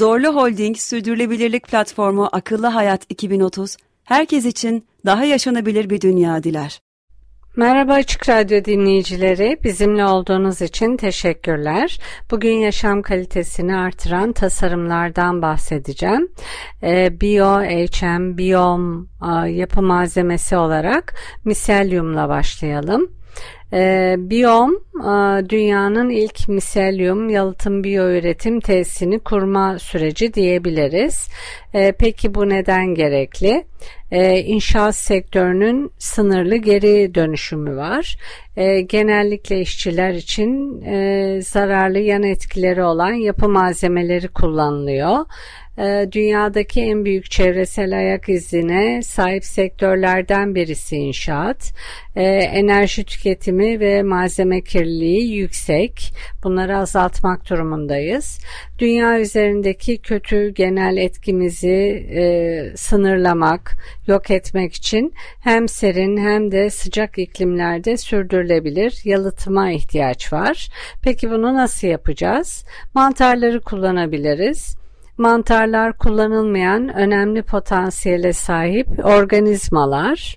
Zorlu Holding Sürdürülebilirlik Platformu Akıllı Hayat 2030, herkes için daha yaşanabilir bir dünya diler. Merhaba Açık Radyo dinleyicileri, bizimle olduğunuz için teşekkürler. Bugün yaşam kalitesini artıran tasarımlardan bahsedeceğim. Ee, Bio HM, Biom e, yapı malzemesi olarak miselyumla başlayalım. E, Biyom e, dünyanın ilk miselyum yalıtım biyoüretim tesisini kurma süreci diyebiliriz. E, peki bu neden gerekli? E, inşaat sektörünün sınırlı geri dönüşümü var. E, genellikle işçiler için e, zararlı yan etkileri olan yapı malzemeleri kullanılıyor. Ee, dünyadaki en büyük çevresel ayak izine sahip sektörlerden birisi inşaat. Ee, enerji tüketimi ve malzeme kirliliği yüksek. Bunları azaltmak durumundayız. Dünya üzerindeki kötü genel etkimizi e, sınırlamak, yok etmek için hem serin hem de sıcak iklimlerde sürdürülebilir yalıtıma ihtiyaç var. Peki bunu nasıl yapacağız? Mantarları kullanabiliriz mantarlar kullanılmayan önemli potansiyele sahip organizmalar.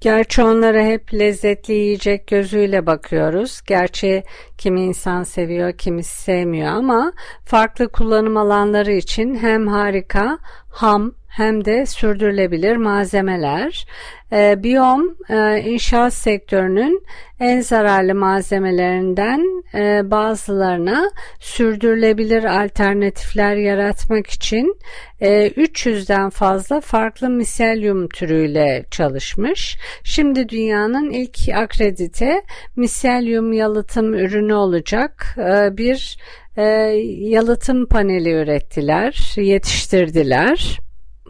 Gerçi onlara hep lezzetli yiyecek gözüyle bakıyoruz. Gerçi kimi insan seviyor, kimisi sevmiyor ama farklı kullanım alanları için hem harika, ham hem de sürdürülebilir malzemeler. E, biyom e, inşaat sektörünün en zararlı malzemelerinden bazılarına sürdürülebilir alternatifler yaratmak için e, 300'den fazla farklı miselyum türüyle çalışmış. Şimdi dünyanın ilk akredite miselyum yalıtım ürünü olacak e, bir e, yalıtım paneli ürettiler, yetiştirdiler.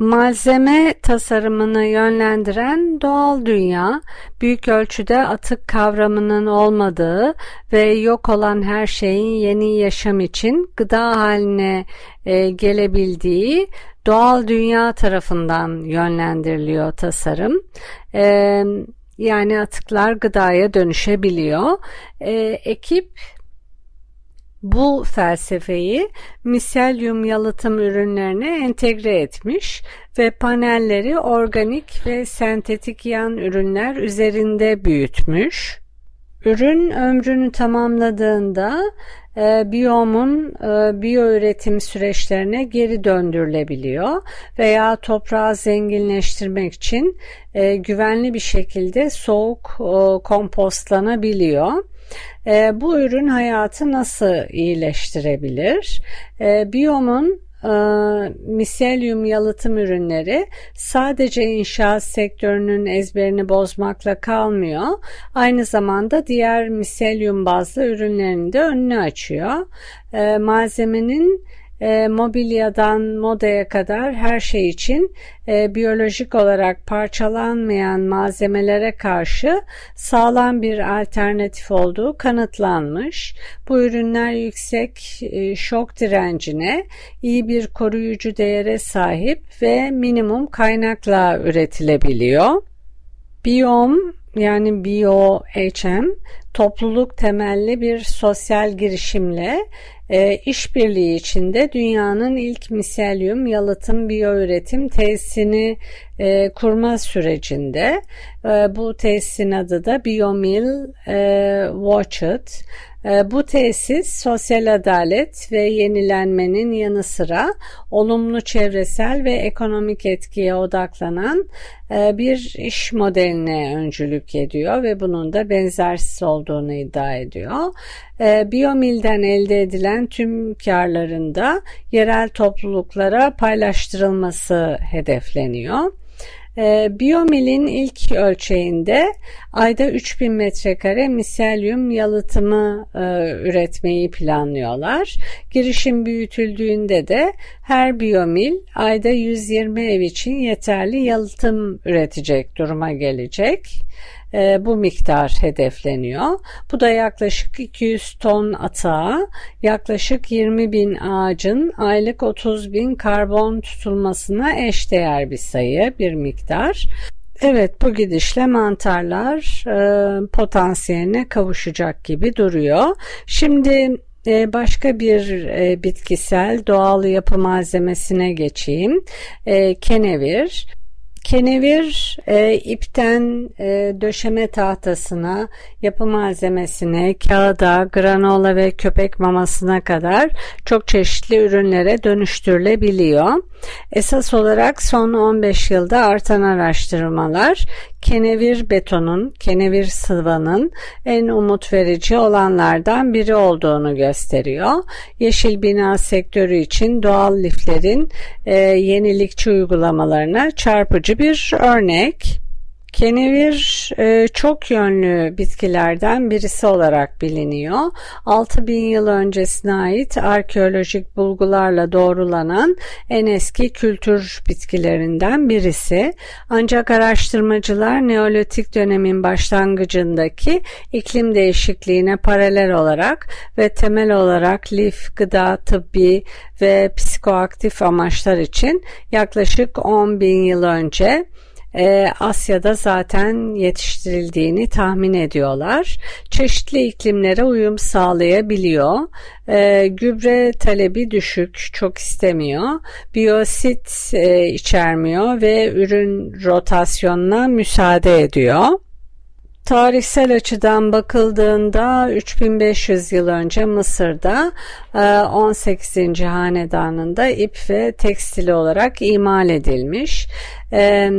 Malzeme tasarımını yönlendiren doğal dünya, büyük ölçüde atık kavramının olmadığı ve yok olan her şeyin yeni yaşam için gıda haline e, gelebildiği doğal dünya tarafından yönlendiriliyor tasarım. E, yani atıklar gıdaya dönüşebiliyor. E, ekip bu felsefeyi miselyum yalıtım ürünlerine entegre etmiş ve panelleri organik ve sentetik yan ürünler üzerinde büyütmüş. Ürün ömrünü tamamladığında e, biyomun e, biyoüretim süreçlerine geri döndürülebiliyor veya toprağı zenginleştirmek için e, güvenli bir şekilde soğuk e, kompostlanabiliyor. E, bu ürün hayatı nasıl iyileştirebilir? E, biyomun e, miselyum yalıtım ürünleri sadece inşaat sektörünün ezberini bozmakla kalmıyor. Aynı zamanda diğer miselyum bazlı ürünlerin de önünü açıyor. E, malzemenin e, mobilyadan modaya kadar her şey için e, biyolojik olarak parçalanmayan malzemelere karşı sağlam bir alternatif olduğu kanıtlanmış. Bu ürünler yüksek e, şok direncine, iyi bir koruyucu değere sahip ve minimum kaynakla üretilebiliyor. Biyom yani BioHM topluluk temelli bir sosyal girişimle e, işbirliği içinde dünyanın ilk miselyum yalıtım biyoüretim tesisini e, kurma sürecinde e, bu tesisin adı da Biomil e, Watchet. E, bu tesis sosyal adalet ve yenilenmenin yanı sıra olumlu çevresel ve ekonomik etkiye odaklanan e, bir iş modeline öncülük ediyor ve bunun da benzersiz olduğunu iddia ediyor. E, Biomil'den elde edilen tüm karlarında yerel topluluklara paylaştırılması hedefleniyor. E, ilk ölçeğinde ayda 3000 metrekare miselyum yalıtımı e, üretmeyi planlıyorlar. Girişim büyütüldüğünde de her biyomil ayda 120 ev için yeterli yalıtım üretecek duruma gelecek e, bu miktar hedefleniyor. Bu da yaklaşık 200 ton atağa, yaklaşık 20 bin ağacın aylık 30 bin karbon tutulmasına eşdeğer bir sayı, bir miktar. Evet bu gidişle mantarlar e, potansiyeline kavuşacak gibi duruyor. Şimdi e, başka bir e, bitkisel doğal yapı malzemesine geçeyim. E, kenevir. Kenevir e, ipten e, döşeme tahtasına, yapı malzemesine, kağıda, granola ve köpek mamasına kadar çok çeşitli ürünlere dönüştürülebiliyor. Esas olarak son 15 yılda artan araştırmalar kenevir betonun, kenevir sıvanın en umut verici olanlardan biri olduğunu gösteriyor. Yeşil bina sektörü için doğal liflerin e, yenilikçi uygulamalarına çarpıcı bir örnek. Kenevir e, çok yönlü bitkilerden birisi olarak biliniyor. 6000 yıl öncesine ait arkeolojik bulgularla doğrulanan en eski kültür bitkilerinden birisi. Ancak araştırmacılar Neolitik dönemin başlangıcındaki iklim değişikliğine paralel olarak ve temel olarak lif, gıda, tıbbi ve psikoaktif amaçlar için yaklaşık 10 bin yıl önce e, Asya'da zaten yetiştirildiğini tahmin ediyorlar. Çeşitli iklimlere uyum sağlayabiliyor. E, gübre talebi düşük, çok istemiyor. Biyosit e, içermiyor ve ürün rotasyonuna müsaade ediyor. Tarihsel açıdan bakıldığında 3500 yıl önce Mısır'da 18. E, hanedanında ip ve tekstil olarak imal edilmiş. E,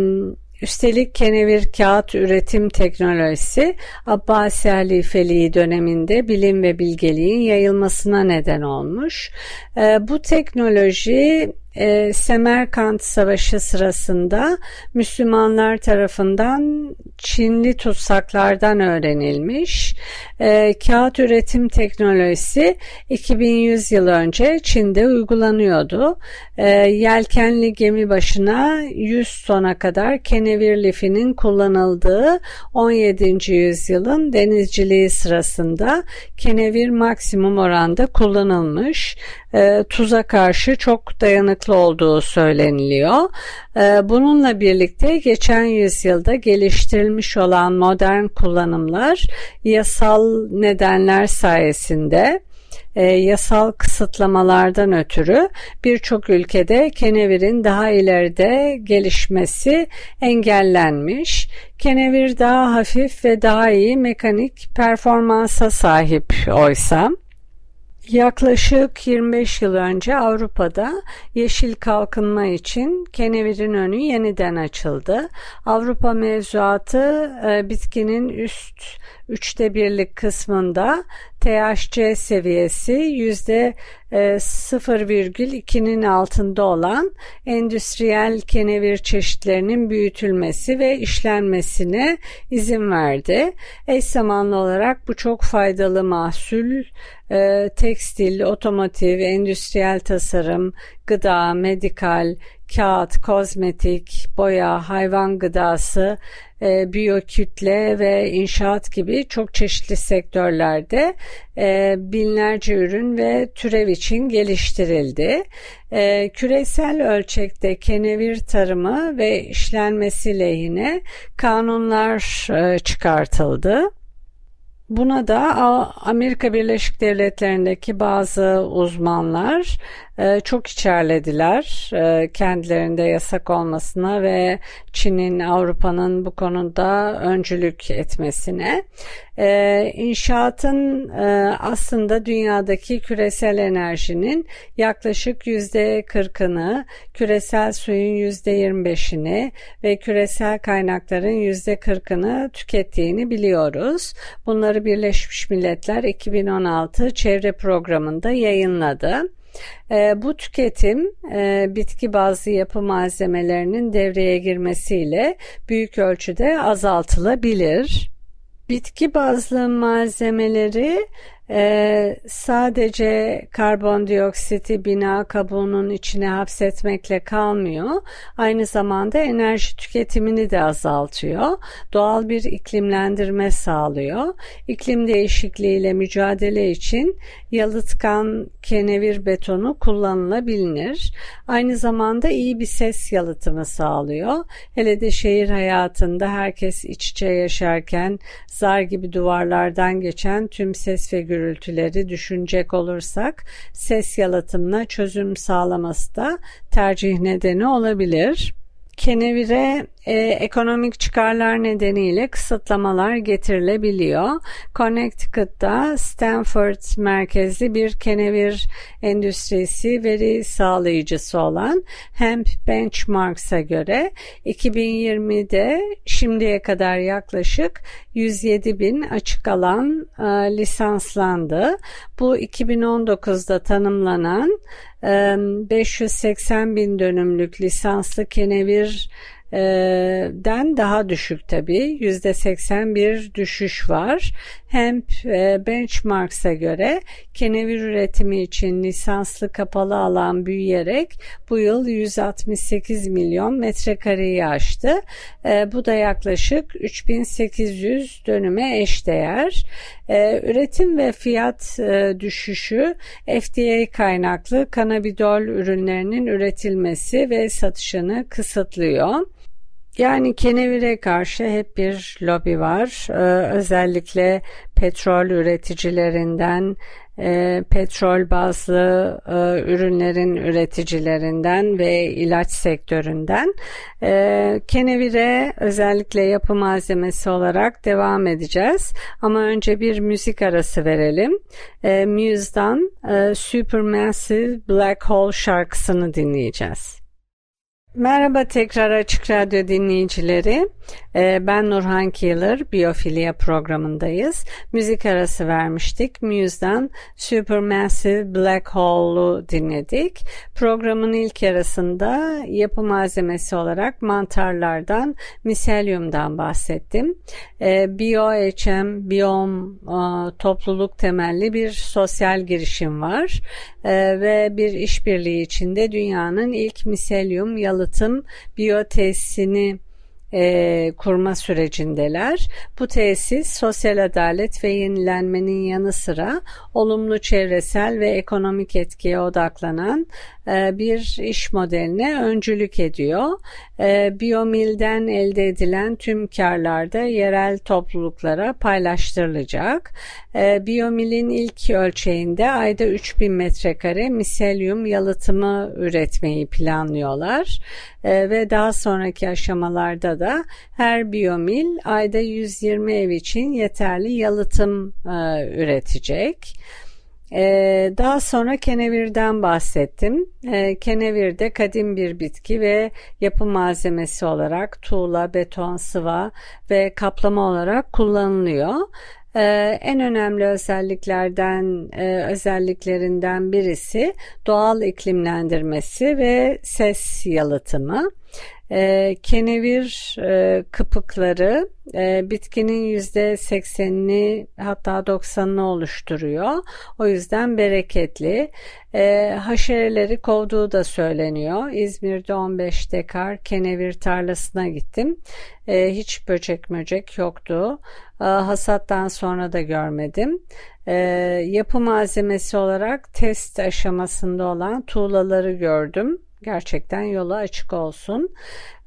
Üstelik kenevir kağıt üretim teknolojisi Abbasi halifeliği döneminde bilim ve bilgeliğin yayılmasına neden olmuş. E, bu teknoloji e, Semerkant Savaşı sırasında Müslümanlar tarafından Çinli tutsaklardan öğrenilmiş. E, kağıt üretim teknolojisi 2100 yıl önce Çin'de uygulanıyordu. E, yelkenli gemi başına 100 tona kadar kenevir lifinin kullanıldığı 17. yüzyılın denizciliği sırasında kenevir maksimum oranda kullanılmış. E, tuza karşı çok dayanıklı olduğu söyleniliyor. E, bununla birlikte geçen yüzyılda geliştirilmiş olan modern kullanımlar yasal nedenler sayesinde e, yasal kısıtlamalardan ötürü birçok ülkede kenevirin daha ileride gelişmesi engellenmiş. Kenevir daha hafif ve daha iyi mekanik performansa sahip oysa Yaklaşık 25 yıl önce Avrupa'da yeşil kalkınma için kenevirin önü yeniden açıldı. Avrupa mevzuatı e, bitkinin üst üçte birlik kısmında THC seviyesi yüzde 0,2'nin e, altında olan endüstriyel kenevir çeşitlerinin büyütülmesi ve işlenmesine izin verdi. Eş zamanlı olarak bu çok faydalı mahsul e, tekstil, otomotiv, endüstriyel tasarım, gıda, medikal, kağıt, kozmetik, boya, hayvan gıdası, e, biyokütle ve inşaat gibi çok çeşitli sektörlerde e, binlerce ürün ve türev için geliştirildi. E, küresel ölçekte kenevir tarımı ve işlenmesi lehine kanunlar e, çıkartıldı. Buna da Amerika Birleşik Devletleri'ndeki bazı uzmanlar çok içerlediler e, kendilerinde yasak olmasına ve Çin'in Avrupa'nın bu konuda öncülük etmesine. E, inşaatın aslında dünyadaki küresel enerjinin yaklaşık yüzde kırkını, küresel suyun yüzde yirmi beşini ve küresel kaynakların yüzde kırkını tükettiğini biliyoruz. Bunları Birleşmiş Milletler 2016 çevre programında yayınladı. E, bu tüketim e, bitki bazlı yapı malzemelerinin devreye girmesiyle büyük ölçüde azaltılabilir. Bitki bazlı malzemeleri ee, sadece karbondioksiti bina kabuğunun içine hapsetmekle kalmıyor. Aynı zamanda enerji tüketimini de azaltıyor. Doğal bir iklimlendirme sağlıyor. İklim değişikliğiyle mücadele için yalıtkan kenevir betonu kullanılabilir. Aynı zamanda iyi bir ses yalıtımı sağlıyor. Hele de şehir hayatında herkes iç içe yaşarken zar gibi duvarlardan geçen tüm ses ve gürültüleri düşünecek olursak ses yalıtımına çözüm sağlaması da tercih nedeni olabilir. Kenevire e, ekonomik çıkarlar nedeniyle kısıtlamalar getirilebiliyor. Connecticut'ta Stanford merkezli bir kenevir endüstrisi veri sağlayıcısı olan Hemp Benchmarks'a göre 2020'de şimdiye kadar yaklaşık 107 bin açık alan e, lisanslandı. Bu 2019'da tanımlanan 580 bin dönümlük lisanslı kenevir den daha düşük tabii. %81 düşüş var. Hem benchmarks'a göre kenevir üretimi için lisanslı kapalı alan büyüyerek bu yıl 168 milyon metrekareyi aştı. Bu da yaklaşık 3800 dönüme eşdeğer. Üretim ve fiyat düşüşü FDA kaynaklı kanabidol ürünlerinin üretilmesi ve satışını kısıtlıyor. Yani kenevire karşı hep bir lobi var. Ee, özellikle petrol üreticilerinden, e, petrol bazlı e, ürünlerin üreticilerinden ve ilaç sektöründen. E, kenevire özellikle yapı malzemesi olarak devam edeceğiz. Ama önce bir müzik arası verelim. E, Muse'dan e, Supermassive Black Hole şarkısını dinleyeceğiz. Merhaba tekrar Açık Radyo dinleyicileri. Ee, ben Nurhan Keeler, Biyofilya programındayız. Müzik arası vermiştik. Muse'dan Supermassive Black Hole'u dinledik. Programın ilk yarısında yapı malzemesi olarak mantarlardan, miselyumdan bahsettim. Ee, BioHM, Biom e, topluluk temelli bir sosyal girişim var. Ee, ve bir işbirliği içinde dünyanın ilk miselyum yalıtım biyotesini e, kurma sürecindeler. Bu tesis sosyal adalet ve yenilenmenin yanı sıra olumlu çevresel ve ekonomik etkiye odaklanan e, bir iş modeline öncülük ediyor. E, Biomil'den elde edilen tüm karlar da yerel topluluklara paylaştırılacak. E, ilk ölçeğinde ayda 3000 metrekare miselyum yalıtımı üretmeyi planlıyorlar. Ve daha sonraki aşamalarda da her biyomil ayda 120 ev için yeterli yalıtım üretecek. Ee, daha sonra kenevirden bahsettim. Ee, kenevir de kadim bir bitki ve yapı malzemesi olarak tuğla, beton, sıva ve kaplama olarak kullanılıyor. Ee, en önemli özelliklerden e, özelliklerinden birisi doğal iklimlendirmesi ve ses yalıtımı. E, kenevir e, kıpıkları e, bitkinin yüzde seksenini hatta 90'ını oluşturuyor. O yüzden bereketli. E, haşereleri kovduğu da söyleniyor. İzmir'de 15 dekar kenevir tarlasına gittim. E, hiç böcek möcek yoktu. E, hasattan sonra da görmedim. E, yapı malzemesi olarak test aşamasında olan tuğlaları gördüm gerçekten yola açık olsun.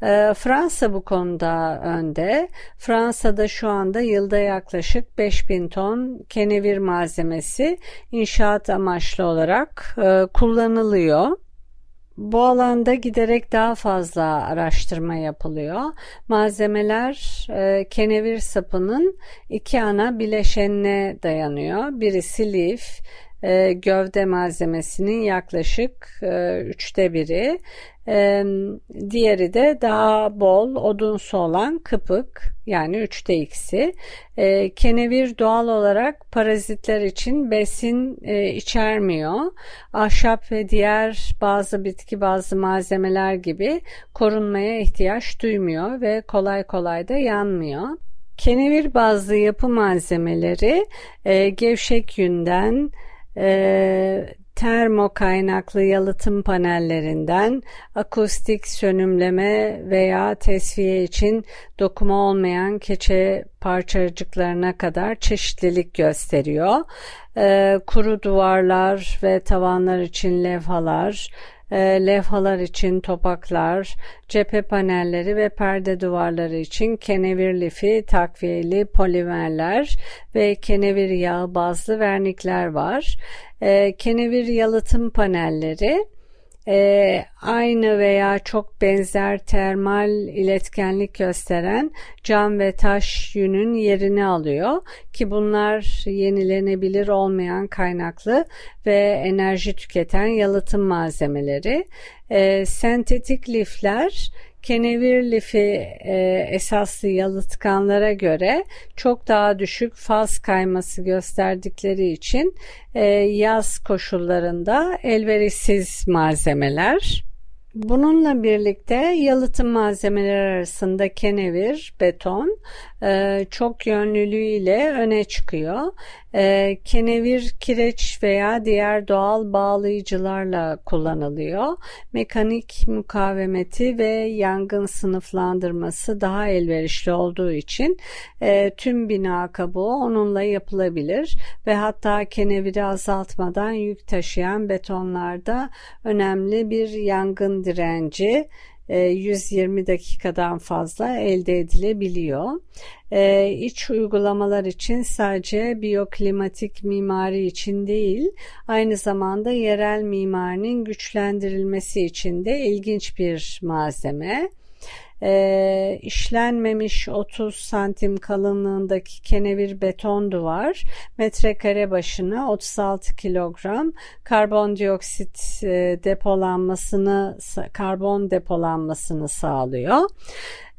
E, Fransa bu konuda önde. Fransa'da şu anda yılda yaklaşık 5000 ton kenevir malzemesi inşaat amaçlı olarak e, kullanılıyor. Bu alanda giderek daha fazla araştırma yapılıyor. Malzemeler e, kenevir sapının iki ana bileşenine dayanıyor. Birisi lif, e, gövde malzemesinin yaklaşık e, üçte biri. E, diğeri de daha bol odunsu olan kıpık yani üçte ikisi. E, kenevir doğal olarak parazitler için besin e, içermiyor. Ahşap ve diğer bazı bitki bazı malzemeler gibi korunmaya ihtiyaç duymuyor ve kolay kolay da yanmıyor. Kenevir bazlı yapı malzemeleri e, gevşek yünden, e, termo kaynaklı yalıtım panellerinden akustik sönümleme veya tesviye için dokuma olmayan keçe parçacıklarına kadar çeşitlilik gösteriyor. E, kuru duvarlar ve tavanlar için levhalar, levhalar için topaklar, cephe panelleri ve perde duvarları için kenevir lifi, takviyeli polimerler ve kenevir yağı bazlı vernikler var. E, kenevir yalıtım panelleri e, aynı veya çok benzer termal iletkenlik gösteren cam ve taş yünün yerini alıyor ki bunlar yenilenebilir olmayan kaynaklı ve enerji tüketen yalıtım malzemeleri. E, sentetik lifler kenevir lifi e, esaslı yalıtkanlara göre çok daha düşük faz kayması gösterdikleri için e, yaz koşullarında elverişsiz malzemeler. Bununla birlikte yalıtım malzemeleri arasında kenevir, beton e, çok yönlülüğüyle öne çıkıyor. E, kenevir kireç veya diğer doğal bağlayıcılarla kullanılıyor. Mekanik mukavemeti ve yangın sınıflandırması daha elverişli olduğu için e, tüm bina kabuğu onunla yapılabilir ve hatta keneviri azaltmadan yük taşıyan betonlarda önemli bir yangın direnci 120 e, dakikadan fazla elde edilebiliyor. Ee, iç uygulamalar için sadece biyoklimatik mimari için değil, aynı zamanda yerel mimarinin güçlendirilmesi için de ilginç bir malzeme e, işlenmemiş 30 santim kalınlığındaki kenevir beton duvar metrekare başına 36 kilogram karbondioksit e, depolanmasını karbon depolanmasını sağlıyor.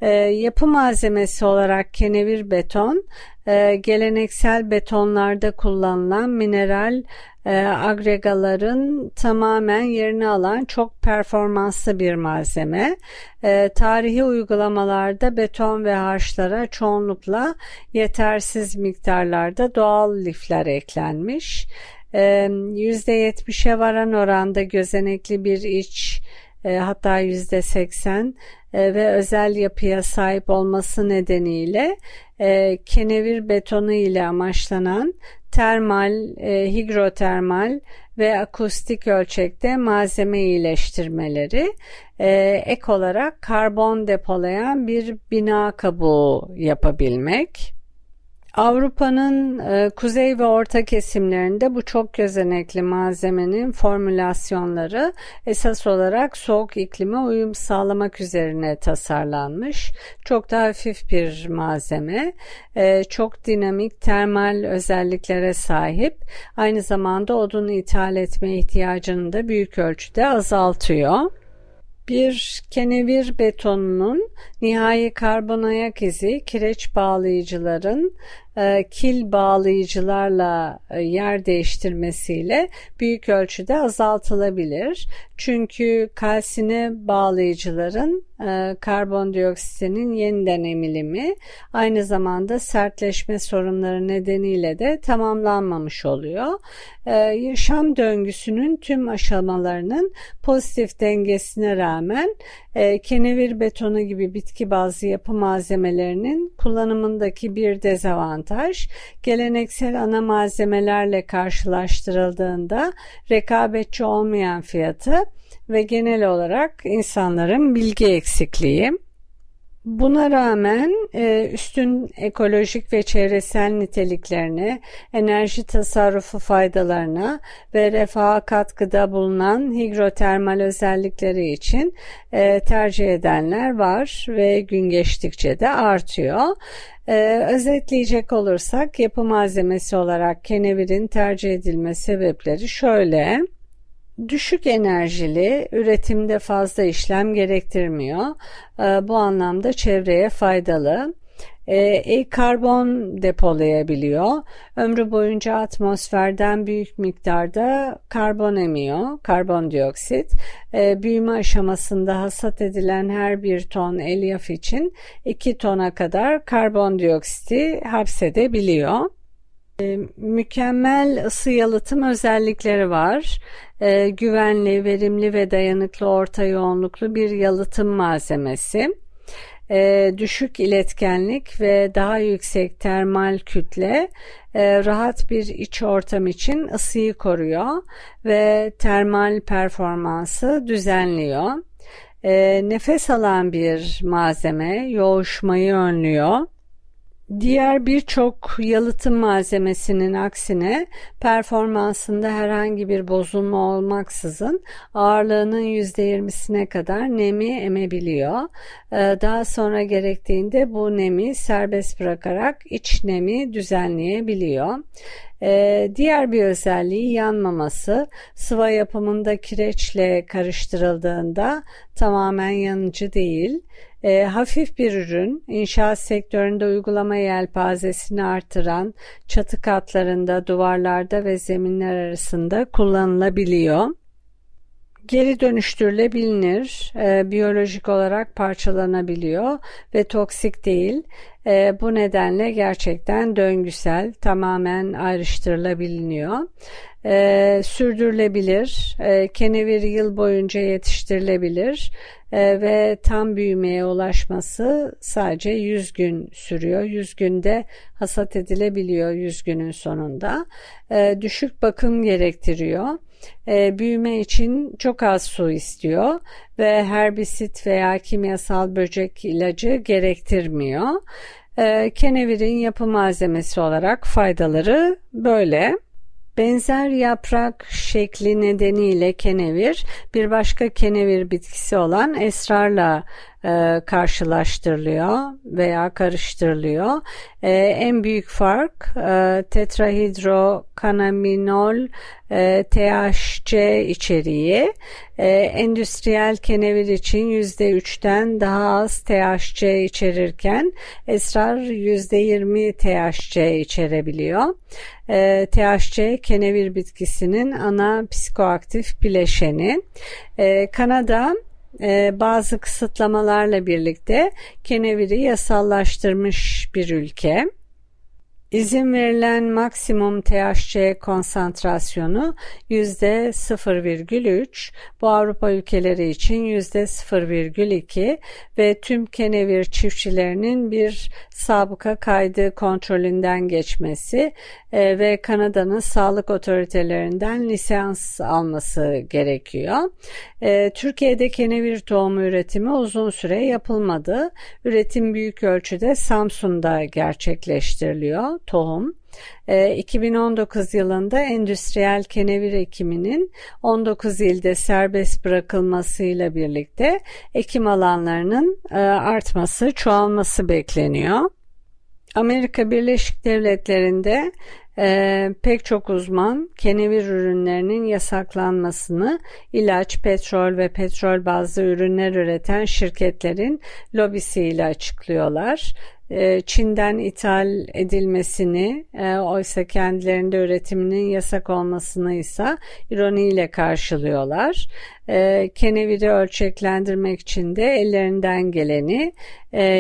E, yapı malzemesi olarak kenevir beton e, geleneksel betonlarda kullanılan mineral e, agregaların tamamen yerini alan çok performanslı bir malzeme. E, tarihi uygulamalarda beton ve harçlara çoğunlukla yetersiz miktarlarda doğal lifler eklenmiş. E, %70'e varan oranda gözenekli bir iç e, hatta %80 e, ve özel yapıya sahip olması nedeniyle e, kenevir betonu ile amaçlanan termal, e, hidrotermal ve akustik ölçekte malzeme iyileştirmeleri e, ek olarak karbon depolayan bir bina kabuğu yapabilmek. Avrupa'nın e, kuzey ve orta kesimlerinde bu çok gözenekli malzemenin formülasyonları esas olarak soğuk iklime uyum sağlamak üzerine tasarlanmış. Çok daha hafif bir malzeme, e, çok dinamik termal özelliklere sahip. Aynı zamanda odun ithal etme ihtiyacını da büyük ölçüde azaltıyor. Bir kenevir betonunun nihai karbon ayak izi kireç bağlayıcıların e, kil bağlayıcılarla e, yer değiştirmesiyle büyük ölçüde azaltılabilir. Çünkü kalsine bağlayıcıların e, karbondioksitinin yeniden emilimi aynı zamanda sertleşme sorunları nedeniyle de tamamlanmamış oluyor. Yaşam döngüsünün tüm aşamalarının pozitif dengesine rağmen kenevir betonu gibi bitki bazlı yapı malzemelerinin kullanımındaki bir dezavantaj avantaj geleneksel ana malzemelerle karşılaştırıldığında rekabetçi olmayan fiyatı ve genel olarak insanların bilgi eksikliği. Buna rağmen e, üstün ekolojik ve çevresel niteliklerine, enerji tasarrufu faydalarına ve refaha katkıda bulunan hidrotermal özellikleri için e, tercih edenler var ve gün geçtikçe de artıyor. Ee, özetleyecek olursak yapı malzemesi olarak kenevirin tercih edilme sebepleri şöyle. Düşük enerjili, üretimde fazla işlem gerektirmiyor. Ee, bu anlamda çevreye faydalı. E, karbon depolayabiliyor. Ömrü boyunca atmosferden büyük miktarda karbon emiyor, karbondioksit. E, büyüme aşamasında hasat edilen her bir ton elyaf için 2 tona kadar karbondioksiti hapsedebiliyor. E, mükemmel ısı yalıtım özellikleri var. E, güvenli, verimli ve dayanıklı orta yoğunluklu bir yalıtım malzemesi. E, düşük iletkenlik ve daha yüksek termal kütle e, rahat bir iç ortam için ısıyı koruyor ve termal performansı düzenliyor. E, nefes alan bir malzeme yoğuşmayı önlüyor Diğer birçok yalıtım malzemesinin aksine performansında herhangi bir bozulma olmaksızın ağırlığının %20'sine kadar nemi emebiliyor. Ee, daha sonra gerektiğinde bu nemi serbest bırakarak iç nemi düzenleyebiliyor. Ee, diğer bir özelliği yanmaması. Sıva yapımında kireçle karıştırıldığında tamamen yanıcı değil. E, hafif bir ürün, inşaat sektöründe uygulama yelpazesini artıran çatı katlarında, duvarlarda ve zeminler arasında kullanılabiliyor. Geri dönüştürülebilir, e, biyolojik olarak parçalanabiliyor ve toksik değil. E, bu nedenle gerçekten döngüsel, tamamen ayrıştırılabiliyor. E, sürdürülebilir, e, kenevir yıl boyunca yetiştirilebilir e, ve tam büyümeye ulaşması sadece 100 gün sürüyor. 100 günde hasat edilebiliyor 100 günün sonunda. E, düşük bakım gerektiriyor. E, büyüme için çok az su istiyor ve herbisit veya kimyasal böcek ilacı gerektirmiyor. E, kenevirin yapı malzemesi olarak faydaları böyle. Benzer yaprak şekli nedeniyle kenevir bir başka kenevir bitkisi olan esrarla e, karşılaştırılıyor veya karıştırılıyor. E, en büyük fark e, tetrahidrokanaminol THC içeriği. E, endüstriyel kenevir için %3'ten daha az THC içerirken esrar %20 THC içerebiliyor. THC kenevir bitkisinin ana psikoaktif bileşeni. E, Kanada e, bazı kısıtlamalarla birlikte keneviri yasallaştırmış bir ülke. İzin verilen maksimum THC konsantrasyonu %0,3, bu Avrupa ülkeleri için %0,2 ve tüm kenevir çiftçilerinin bir sabıka kaydı kontrolünden geçmesi e, ve Kanada'nın sağlık otoritelerinden lisans alması gerekiyor. E, Türkiye'de kenevir tohumu üretimi uzun süre yapılmadı. Üretim büyük ölçüde Samsun'da gerçekleştiriliyor tohum. 2019 ee, yılında endüstriyel kenevir ekiminin 19 ilde serbest bırakılmasıyla birlikte ekim alanlarının e, artması, çoğalması bekleniyor. Amerika Birleşik Devletleri'nde e, pek çok uzman kenevir ürünlerinin yasaklanmasını ilaç, petrol ve petrol bazlı ürünler üreten şirketlerin lobisiyle açıklıyorlar. E, Çin'den ithal edilmesini e, oysa kendilerinde üretiminin yasak olmasını ise ironiyle karşılıyorlar. E, keneviri ölçeklendirmek için de ellerinden geleni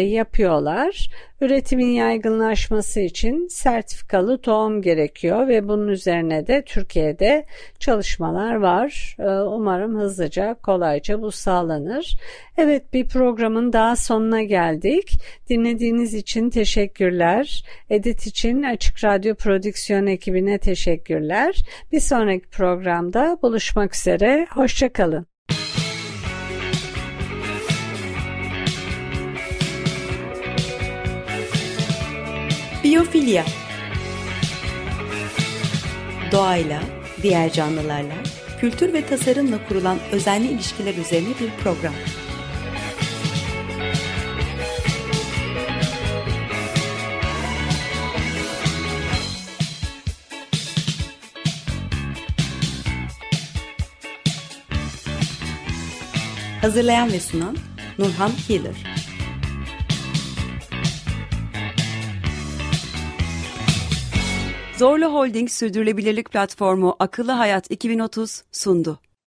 yapıyorlar. Üretimin yaygınlaşması için sertifikalı tohum gerekiyor ve bunun üzerine de Türkiye'de çalışmalar var. Umarım hızlıca, kolayca bu sağlanır. Evet bir programın daha sonuna geldik. Dinlediğiniz için teşekkürler. Edit için Açık Radyo Prodüksiyon ekibine teşekkürler. Bir sonraki programda buluşmak üzere. Hoşçakalın. Biyofilya Doğayla, diğer canlılarla, kültür ve tasarımla kurulan özenli ilişkiler üzerine bir program. Hazırlayan ve sunan Nurhan Healer. Zorlu Holding Sürdürülebilirlik Platformu Akıllı Hayat 2030 sundu.